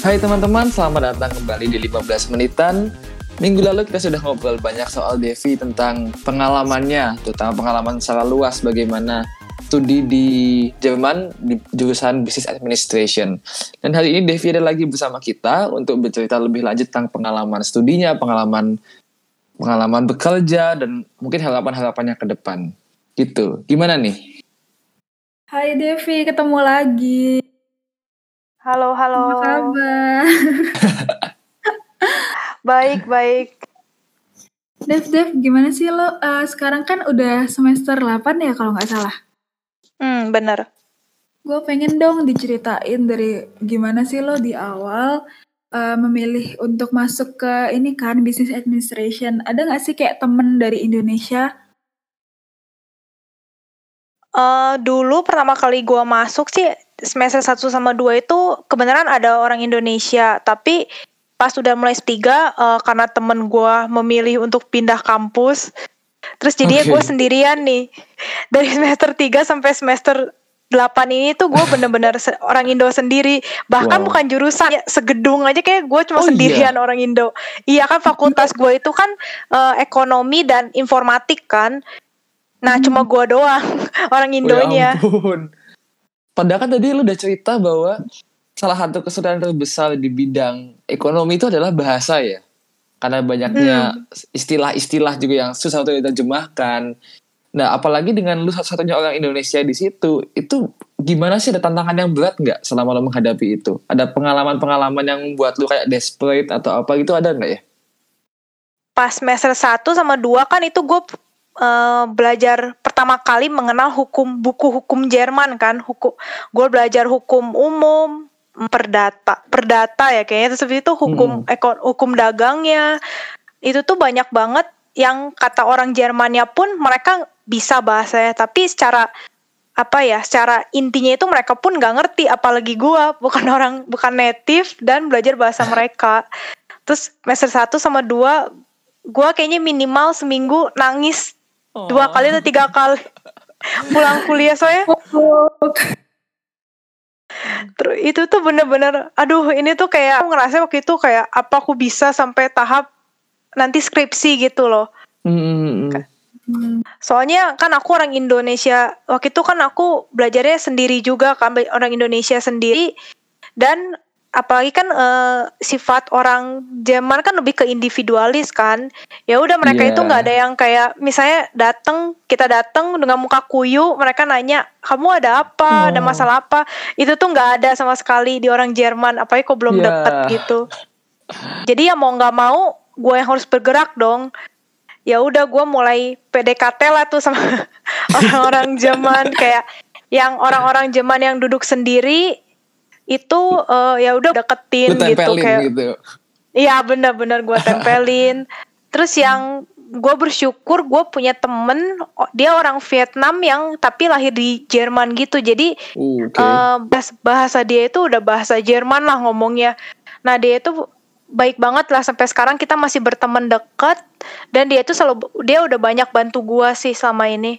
Hai teman-teman, selamat datang kembali di 15 menitan. Minggu lalu kita sudah ngobrol banyak soal Devi tentang pengalamannya, terutama pengalaman secara luas bagaimana studi di Jerman di jurusan Business Administration. Dan hari ini Devi ada lagi bersama kita untuk bercerita lebih lanjut tentang pengalaman studinya, pengalaman pengalaman bekerja dan mungkin harapan-harapannya ke depan. Gitu. Gimana nih? Hai Devi, ketemu lagi. Halo, halo. Apa kabar? baik, baik. Dev, Dev, gimana sih lo? Uh, sekarang kan udah semester 8 ya kalau nggak salah. Hmm, bener. Gue pengen dong diceritain dari gimana sih lo di awal uh, memilih untuk masuk ke ini kan business administration. Ada nggak sih kayak temen dari Indonesia? Uh, dulu pertama kali gue masuk sih semester 1 sama 2 itu kebenaran ada orang Indonesia, tapi pas udah mulai tiga uh, karena temen gue memilih untuk pindah kampus, terus jadinya okay. gue sendirian nih dari semester 3 sampai semester 8 ini tuh gue bener-bener orang Indo sendiri bahkan wow. bukan jurusan ya, segedung aja kayak gue cuma oh, sendirian iya. orang Indo iya kan fakultas gue itu kan uh, ekonomi dan informatik kan nah hmm. cuma gue doang orang Indonya oh, ya Padahal kan tadi lu udah cerita bahwa salah satu kesulitan terbesar di bidang ekonomi itu adalah bahasa ya. Karena banyaknya hmm. istilah-istilah juga yang susah untuk diterjemahkan. Nah, apalagi dengan lu satu-satunya orang Indonesia di situ, itu gimana sih ada tantangan yang berat nggak selama lo menghadapi itu? Ada pengalaman-pengalaman yang membuat lu kayak desperate atau apa gitu ada nggak ya? Pas semester 1 sama 2 kan itu gue uh, belajar pertama kali mengenal hukum buku hukum Jerman kan hukum gue belajar hukum umum perdata perdata ya kayaknya. Terus itu hukum hmm. ekon hukum dagangnya. Itu tuh banyak banget yang kata orang Jermannya pun mereka bisa bahasa ya. Tapi secara apa ya secara intinya itu mereka pun nggak ngerti. Apalagi gue bukan orang bukan native dan belajar bahasa mereka. Terus semester satu sama dua gue kayaknya minimal seminggu nangis oh. dua kali atau tiga kali? Pulang kuliah soalnya? Terus itu tuh bener-bener aduh ini tuh kayak aku ngerasa waktu itu kayak apa aku bisa sampai tahap nanti skripsi gitu loh. Hmm. soalnya kan aku orang Indonesia waktu itu kan aku belajarnya sendiri juga kan orang Indonesia sendiri. Dan apalagi kan uh, sifat orang Jerman kan lebih ke individualis kan ya udah mereka yeah. itu nggak ada yang kayak misalnya datang kita datang dengan muka kuyu mereka nanya kamu ada apa oh. ada masalah apa itu tuh nggak ada sama sekali di orang Jerman apalagi kok belum yeah. deket gitu jadi ya mau nggak mau gue yang harus bergerak dong ya udah gue mulai PDKT lah tuh sama orang-orang Jerman kayak yang orang-orang Jerman yang duduk sendiri itu uh, ya udah deketin gitu kayak gitu. Iya bener-bener gue tempelin. Terus yang gue bersyukur gue punya temen dia orang Vietnam yang tapi lahir di Jerman gitu jadi okay. uh, bahasa dia itu udah bahasa Jerman lah ngomongnya nah dia itu baik banget lah sampai sekarang kita masih berteman dekat dan dia itu selalu dia udah banyak bantu gue sih selama ini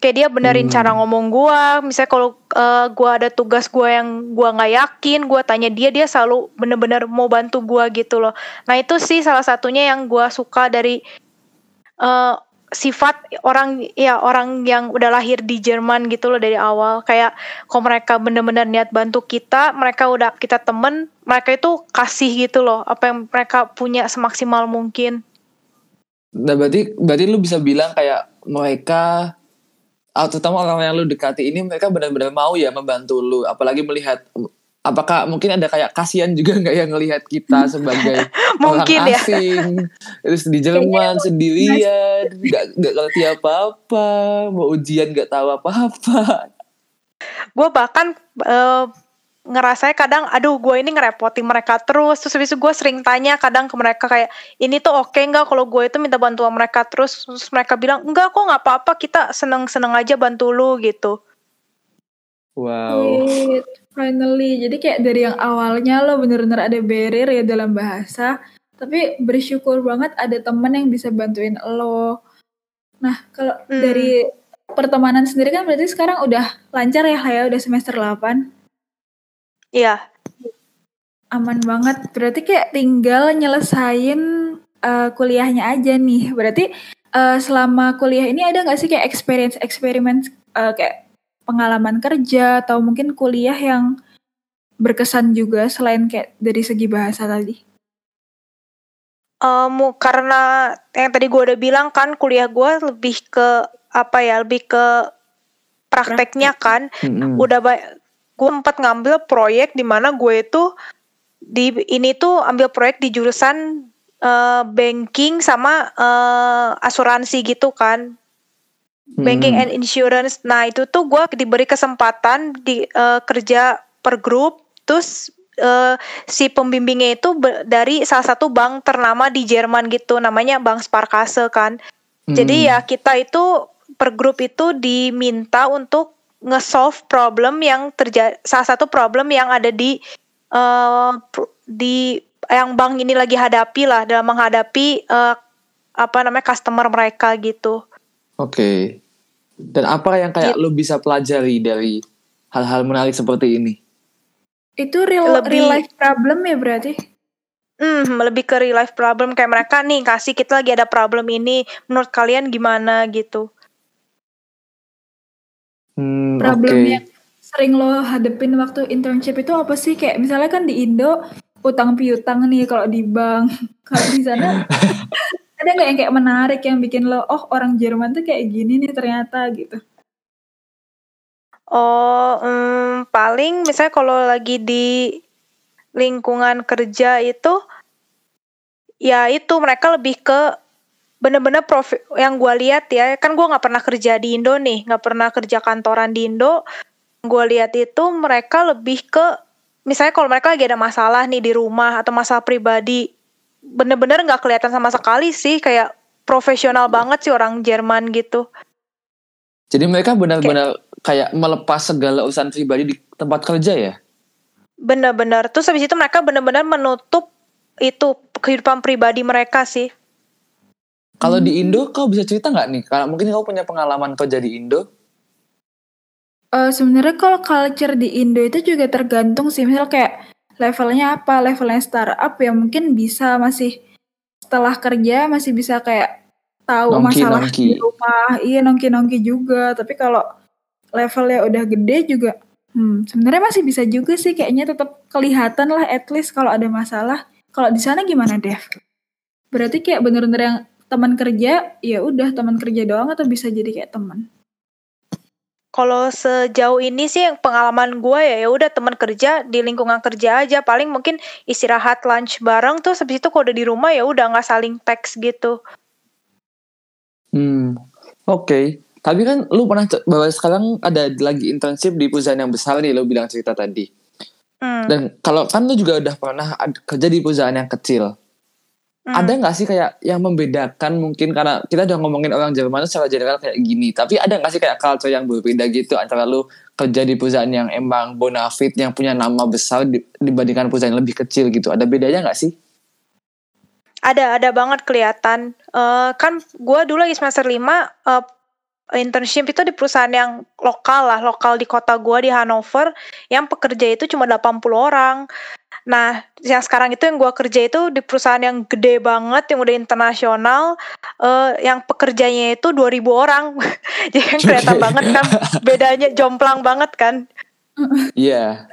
kayak dia benerin hmm. cara ngomong gua. Misalnya kalau uh, gua ada tugas gua yang gua nggak yakin gua tanya dia dia selalu bener-bener mau bantu gua gitu loh. Nah itu sih salah satunya yang gua suka dari uh, sifat orang ya orang yang udah lahir di Jerman gitu loh dari awal. Kayak kalau mereka bener-bener niat bantu kita mereka udah kita temen mereka itu kasih gitu loh apa yang mereka punya semaksimal mungkin. Nah berarti berarti lu bisa bilang kayak mereka terutama orang yang lu dekati ini mereka benar-benar mau ya membantu lu. Apalagi melihat apakah mungkin ada kayak kasihan juga nggak yang ngelihat kita sebagai mungkin orang ya. asing? Terus di Jerman sendirian nggak nggak ngerti apa-apa mau ujian nggak tahu apa-apa. Gue bahkan uh, ngerasa kadang aduh gue ini ngerepotin mereka terus. Terus habis itu gue sering tanya kadang ke mereka kayak ini tuh oke okay nggak kalau gue itu minta bantuan mereka terus? Terus mereka bilang enggak kok nggak apa-apa kita seneng seneng aja bantu lu gitu. Wow. Wait, finally. Jadi kayak dari yang awalnya lo bener-bener ada barrier ya dalam bahasa tapi bersyukur banget ada temen yang bisa bantuin lo. Nah kalau hmm. dari pertemanan sendiri kan berarti sekarang udah lancar ya ya udah semester 8 Iya. aman banget. Berarti kayak tinggal nyelesain uh, kuliahnya aja nih. Berarti uh, selama kuliah ini ada nggak sih kayak experience eksperimen uh, kayak pengalaman kerja atau mungkin kuliah yang berkesan juga selain kayak dari segi bahasa tadi? Um, karena yang tadi gue udah bilang kan kuliah gue lebih ke apa ya lebih ke prakteknya kan mm-hmm. udah gue sempat ngambil proyek di mana gue itu di ini tuh ambil proyek di jurusan uh, banking sama uh, asuransi gitu kan. Hmm. banking and insurance. Nah itu tuh gue diberi kesempatan di uh, kerja per grup. Terus uh, si pembimbingnya itu dari salah satu bank ternama di Jerman gitu. Namanya Bank Sparkasse kan. Hmm. jadi ya kita itu per grup itu diminta untuk nge-solve problem yang terjadi salah satu problem yang ada di uh, di yang bank ini lagi hadapi lah dalam menghadapi uh, apa namanya customer mereka gitu. Oke. Okay. Dan apa yang kayak gitu. lo bisa pelajari dari hal-hal menarik seperti ini? Itu real, lebih, real life problem ya berarti? Hmm, lebih ke real life problem kayak mereka nih kasih kita lagi ada problem ini, menurut kalian gimana gitu? Hmm, problem okay. yang sering lo hadepin waktu internship itu apa sih? Kayak misalnya kan di Indo utang piutang nih kalau di bank. Kalau di sana ada nggak yang kayak menarik yang bikin lo oh orang Jerman tuh kayak gini nih ternyata gitu. Oh, um, paling misalnya kalau lagi di lingkungan kerja itu ya itu mereka lebih ke bener-bener profi yang gue lihat ya kan gue nggak pernah kerja di Indo nih nggak pernah kerja kantoran di Indo. Gue lihat itu mereka lebih ke misalnya kalau mereka lagi ada masalah nih di rumah atau masalah pribadi bener-bener nggak -bener kelihatan sama sekali sih kayak profesional banget sih orang Jerman gitu. Jadi mereka benar-benar kayak, kayak melepas segala urusan pribadi di tempat kerja ya? Bener-bener. Terus habis itu mereka bener-bener menutup itu kehidupan pribadi mereka sih kalau hmm. di Indo, kau bisa cerita nggak nih? Kalau mungkin kau punya pengalaman kerja di Indo? Uh, Sebenarnya kalau culture di Indo itu juga tergantung sih. Misal kayak levelnya apa, levelnya startup ya mungkin bisa masih setelah kerja masih bisa kayak tahu nongki, masalah nongki. di rumah. Iya nongki-nongki juga. Tapi kalau levelnya udah gede juga, hmm, sebenarnya masih bisa juga sih. Kayaknya tetap kelihatan lah at least kalau ada masalah. Kalau di sana gimana Dev? Berarti kayak bener-bener yang teman kerja ya udah teman kerja doang atau bisa jadi kayak teman? Kalau sejauh ini sih pengalaman gue ya ya udah teman kerja di lingkungan kerja aja. Paling mungkin istirahat lunch bareng tuh habis itu kalau udah di rumah ya udah nggak saling teks gitu. Hmm oke. Okay. tapi kan lu pernah bahwa sekarang ada lagi internship di perusahaan yang besar nih lu bilang cerita tadi. Hmm. dan kalau kan lu juga udah pernah kerja di perusahaan yang kecil Hmm. Ada nggak sih kayak yang membedakan mungkin karena kita udah ngomongin orang Jerman secara general kayak gini, tapi ada nggak sih kayak culture yang berbeda gitu antara lu kerja di perusahaan yang emang bonafit yang punya nama besar dibandingkan perusahaan yang lebih kecil gitu? Ada bedanya nggak sih? Ada, ada banget kelihatan. Uh, kan gue dulu lagi semester 5 uh, eh, internship itu di perusahaan yang lokal lah, lokal di kota gue di Hanover, yang pekerja itu cuma 80 orang. Nah, yang sekarang itu yang gue kerja itu di perusahaan yang gede banget, yang udah internasional, uh, yang pekerjanya itu 2000 orang. Jadi kan kelihatan banget kan, bedanya jomplang banget kan. Iya. Yeah.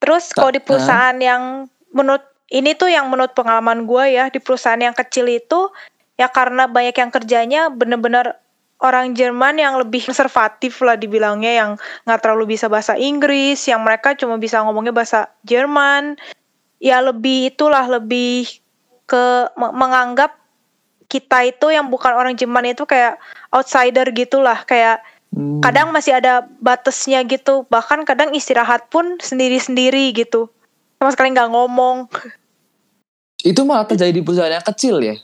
Terus kalau di perusahaan uh. yang menurut ini tuh yang menurut pengalaman gue ya di perusahaan yang kecil itu ya karena banyak yang kerjanya bener-bener orang Jerman yang lebih konservatif lah dibilangnya yang nggak terlalu bisa bahasa Inggris, yang mereka cuma bisa ngomongnya bahasa Jerman. Ya lebih itulah lebih ke menganggap kita itu yang bukan orang Jerman itu kayak outsider gitulah, kayak hmm. kadang masih ada batasnya gitu, bahkan kadang istirahat pun sendiri-sendiri gitu. Sama sekali nggak ngomong. Itu malah terjadi di perusahaan yang kecil ya?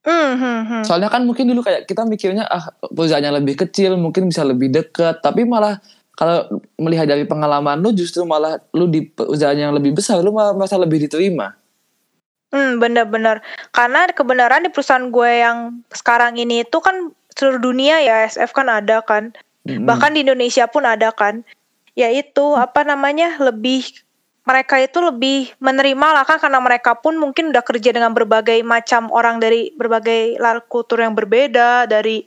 Mm -hmm. Soalnya kan mungkin dulu kayak kita mikirnya ah perusahaannya lebih kecil mungkin bisa lebih dekat tapi malah kalau melihat dari pengalaman lu justru malah lu di perusahaan yang lebih besar lu malah merasa lebih diterima. Hmm bener-bener karena kebenaran di perusahaan gue yang sekarang ini itu kan seluruh dunia ya SF kan ada kan mm -hmm. bahkan di Indonesia pun ada kan yaitu apa namanya lebih mereka itu lebih menerima lah kan karena mereka pun mungkin udah kerja dengan berbagai macam orang dari berbagai kultur yang berbeda dari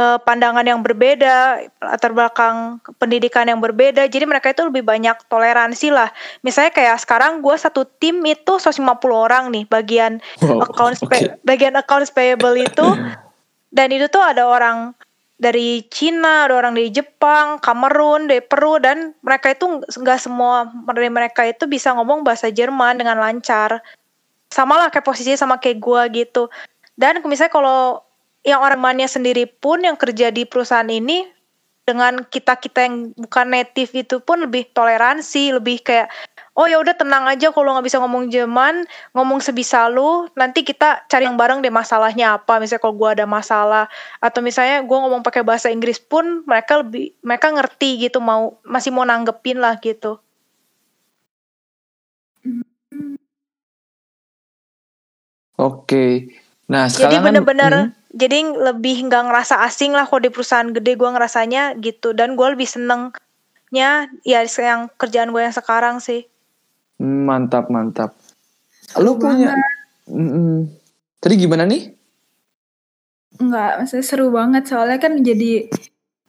uh, pandangan yang berbeda, latar belakang pendidikan yang berbeda. Jadi mereka itu lebih banyak toleransi lah. Misalnya kayak sekarang gue satu tim itu 150 orang nih bagian wow, accounts okay. bagian accounts payable itu dan itu tuh ada orang dari Cina, ada orang dari Jepang, Kamerun, dari Peru dan mereka itu nggak semua dari mereka itu bisa ngomong bahasa Jerman dengan lancar. Sama lah kayak posisinya sama kayak gue gitu. Dan misalnya kalau yang orang Mania sendiri pun yang kerja di perusahaan ini dengan kita kita yang bukan native itu pun lebih toleransi lebih kayak oh ya udah tenang aja kalau nggak bisa ngomong Jerman ngomong sebisa lu nanti kita cari yang bareng deh masalahnya apa. Misalnya kalau gue ada masalah atau misalnya gue ngomong pakai bahasa Inggris pun mereka lebih mereka ngerti gitu mau masih mau nanggepin lah gitu. Oke, nah sekarang jadi kan bener-bener hmm? jadi lebih nggak ngerasa asing lah kalau di perusahaan gede gue ngerasanya gitu. Dan gue lebih senengnya ya yang kerjaan gue yang sekarang sih mantap mantap lu punya mm -mm. tadi gimana nih Enggak, maksudnya seru banget soalnya kan jadi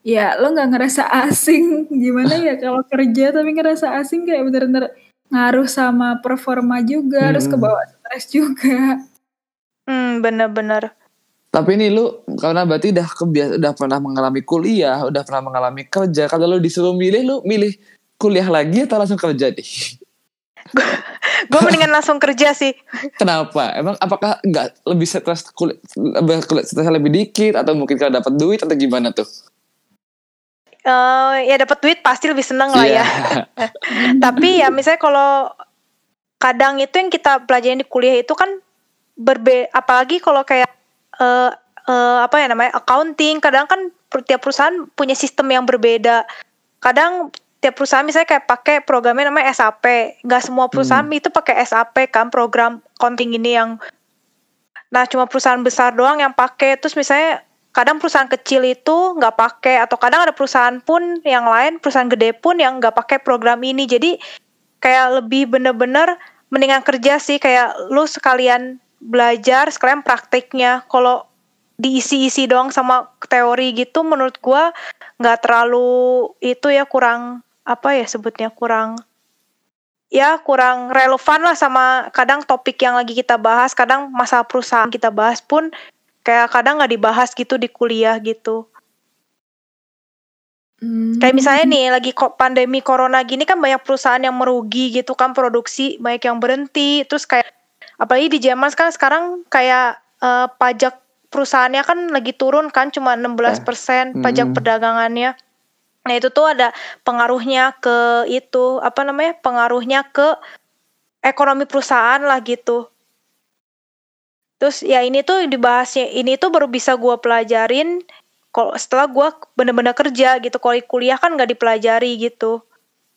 ya lo nggak ngerasa asing gimana ya kalau kerja tapi ngerasa asing kayak bener-bener ngaruh sama performa juga hmm. harus kebawa stres juga hmm bener-bener tapi ini lu karena berarti udah kebiasa udah pernah mengalami kuliah, udah pernah mengalami kerja. Kalau lu disuruh milih, lu milih kuliah lagi atau langsung kerja deh? gue mendingan langsung kerja sih. Kenapa? Emang apakah nggak lebih stres kuliah, lebih stres lebih dikit atau mungkin kalau dapat duit atau gimana tuh? Uh, ya dapat duit pasti lebih seneng lah yeah. ya. Tapi ya misalnya kalau kadang itu yang kita pelajarin di kuliah itu kan berbe apalagi kalau kayak uh, uh, apa ya namanya accounting kadang kan tiap perusahaan punya sistem yang berbeda kadang tiap perusahaan misalnya kayak pakai programnya namanya SAP nggak semua perusahaan hmm. itu pakai SAP kan program accounting ini yang nah cuma perusahaan besar doang yang pakai. Terus misalnya kadang perusahaan kecil itu nggak pakai atau kadang ada perusahaan pun yang lain perusahaan gede pun yang nggak pakai program ini. Jadi kayak lebih bener-bener mendingan kerja sih kayak lu sekalian belajar sekalian prakteknya kalau diisi-isi doang sama teori gitu menurut gua nggak terlalu itu ya kurang apa ya sebutnya kurang ya kurang relevan lah sama kadang topik yang lagi kita bahas kadang masalah perusahaan kita bahas pun kayak kadang nggak dibahas gitu di kuliah gitu hmm. kayak misalnya nih lagi kok pandemi corona gini kan banyak perusahaan yang merugi gitu kan produksi banyak yang berhenti terus kayak apalagi di Jerman kan sekarang kayak uh, pajak perusahaannya kan lagi turun kan cuma 16% persen eh. pajak hmm. perdagangannya. Nah, itu tuh ada pengaruhnya ke itu apa namanya? pengaruhnya ke ekonomi perusahaan lah gitu. Terus ya ini tuh dibahasnya ini tuh baru bisa gue pelajarin kalau setelah gue bener-bener kerja gitu. Kalau kuliah kan nggak dipelajari gitu.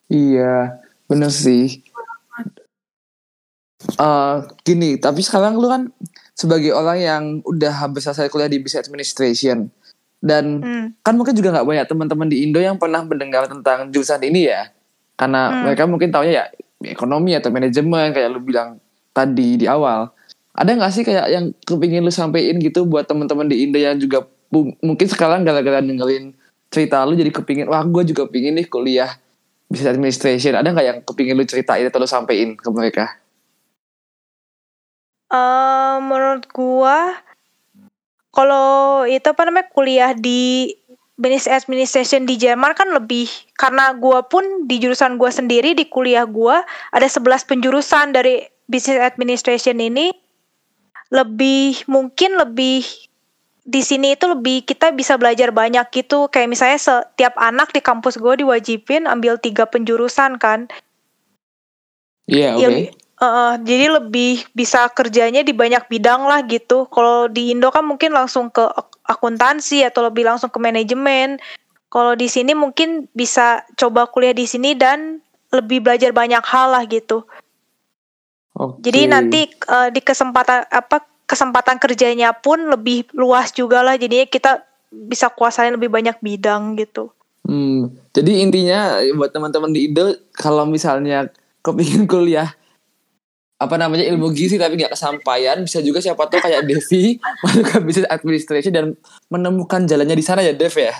Iya, bener sih uh, gini tapi sekarang lu kan sebagai orang yang udah hampir selesai kuliah di business administration dan hmm. kan mungkin juga nggak banyak teman-teman di Indo yang pernah mendengar tentang jurusan ini ya karena hmm. mereka mungkin taunya ya ekonomi atau manajemen kayak lu bilang tadi di awal ada nggak sih kayak yang kepingin lu sampein gitu buat teman-teman di Indo yang juga mungkin sekarang gara-gara dengerin cerita lu jadi kepingin wah gue juga pingin nih kuliah business administration ada nggak yang kepingin lu ceritain atau lu sampein ke mereka Uh, menurut gua kalau itu apa namanya kuliah di business administration di Jerman kan lebih karena gua pun di jurusan gua sendiri di kuliah gua ada 11 penjurusan dari business administration ini. Lebih mungkin lebih di sini itu lebih kita bisa belajar banyak gitu. Kayak misalnya setiap anak di kampus gue diwajibin ambil tiga penjurusan kan. Iya yeah, oke. okay. Uh, jadi lebih bisa kerjanya di banyak bidang lah gitu. Kalau di Indo kan mungkin langsung ke akuntansi atau lebih langsung ke manajemen. Kalau di sini mungkin bisa coba kuliah di sini dan lebih belajar banyak hal lah gitu. Okay. Jadi nanti uh, di kesempatan apa kesempatan kerjanya pun lebih luas juga lah. Jadinya kita bisa kuasain lebih banyak bidang gitu. Hmm, jadi intinya buat teman-teman di Indo kalau misalnya kepingin kuliah apa namanya ilmu gizi tapi nggak kesampaian bisa juga siapa tahu kayak Devi masuk ke bisnis administration dan menemukan jalannya di sana ya Dev ya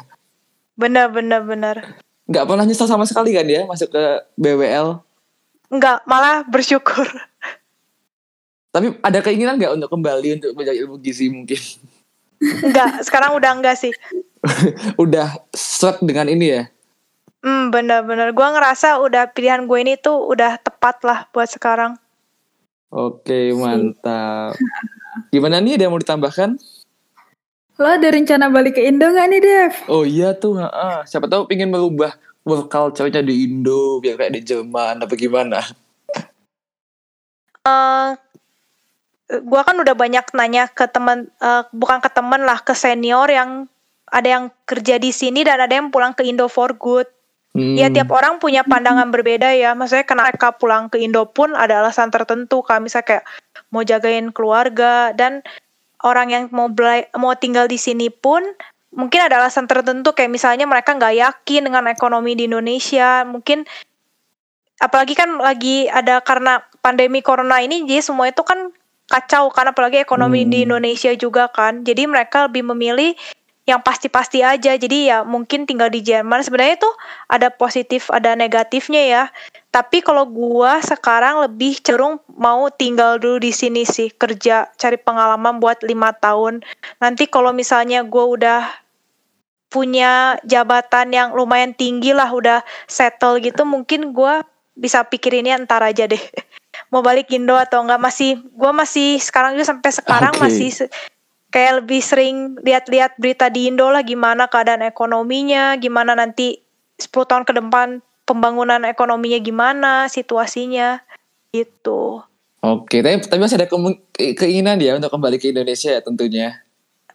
benar benar benar nggak pernah nyesal sama sekali kan ya masuk ke BWL nggak malah bersyukur tapi ada keinginan nggak untuk kembali untuk belajar ilmu gizi mungkin Enggak, sekarang udah enggak sih. udah set dengan ini ya? Hmm, bener-bener. Gue ngerasa udah pilihan gue ini tuh udah tepat lah buat sekarang. Oke, mantap. Gimana nih, ada yang mau ditambahkan? Lo ada rencana balik ke Indo gak nih, Dev? Oh iya tuh, uh, siapa tahu pengen merubah work culture-nya di Indo, biar kayak di Jerman, apa gimana? Uh, gue kan udah banyak nanya ke teman uh, bukan ke teman lah ke senior yang ada yang kerja di sini dan ada yang pulang ke Indo for good. Hmm. Ya tiap orang punya pandangan berbeda ya. Maksudnya kenapa mereka pulang ke Indo pun ada alasan tertentu. Kami misalnya kayak mau jagain keluarga dan orang yang mau belai, mau tinggal di sini pun mungkin ada alasan tertentu kayak misalnya mereka nggak yakin dengan ekonomi di Indonesia. Mungkin apalagi kan lagi ada karena pandemi corona ini jadi semua itu kan kacau kan apalagi ekonomi hmm. di Indonesia juga kan. Jadi mereka lebih memilih yang pasti-pasti aja. Jadi ya mungkin tinggal di Jerman sebenarnya tuh ada positif ada negatifnya ya. Tapi kalau gua sekarang lebih cenderung mau tinggal dulu di sini sih, kerja, cari pengalaman buat lima tahun. Nanti kalau misalnya gua udah punya jabatan yang lumayan tinggi lah, udah settle gitu, mungkin gua bisa pikir ini ntar aja deh. mau balik Indo atau enggak masih gue masih sekarang juga sampai sekarang okay. masih kayak lebih sering lihat-lihat berita di Indo lah gimana keadaan ekonominya gimana nanti 10 tahun ke depan pembangunan ekonominya gimana situasinya gitu oke tapi tapi masih ada keinginan ya untuk kembali ke Indonesia ya tentunya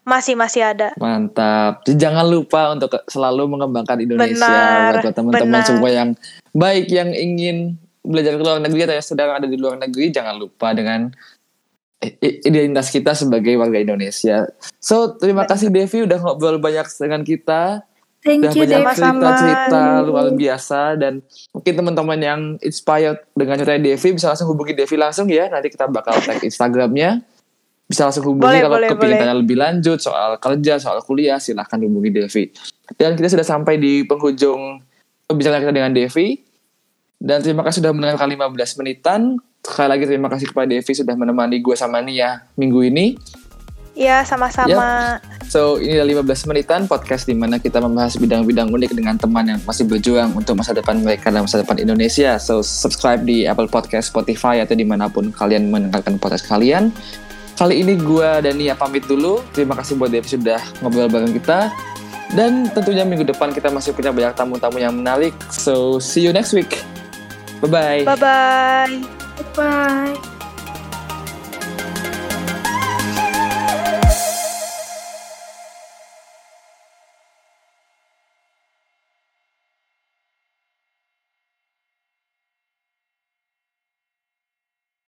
masih masih ada. Mantap. Jadi jangan lupa untuk selalu mengembangkan Indonesia benar, buat teman-teman semua yang baik yang ingin belajar ke luar negeri atau yang sedang ada di luar negeri jangan lupa dengan identitas kita sebagai warga Indonesia. So terima kasih Devi udah ngobrol banyak dengan kita. Thank udah you, banyak cerita-cerita luar biasa dan mungkin teman-teman yang inspired dengan cerita Devi bisa langsung hubungi Devi langsung ya. Nanti kita bakal tag Instagramnya. Bisa langsung hubungi boleh, kalau kepingin tanya lebih lanjut soal kerja, soal kuliah, silahkan hubungi Devi. Dan kita sudah sampai di penghujung pembicaraan kita dengan Devi. Dan terima kasih sudah mendengarkan 15 menitan. Sekali lagi terima kasih kepada Devi sudah menemani gue sama Nia minggu ini. Iya, sama-sama. Yep. So, ini adalah 15 menitan podcast di mana kita membahas bidang-bidang unik dengan teman yang masih berjuang untuk masa depan mereka dan masa depan Indonesia. So, subscribe di Apple Podcast, Spotify, atau di mana pun kalian mendengarkan podcast kalian. Kali ini gue dan Nia pamit dulu. Terima kasih buat Devi sudah ngobrol bareng kita. Dan tentunya minggu depan kita masih punya banyak tamu-tamu yang menarik. So, see you next week. Bye-bye. Bye-bye. Goodbye.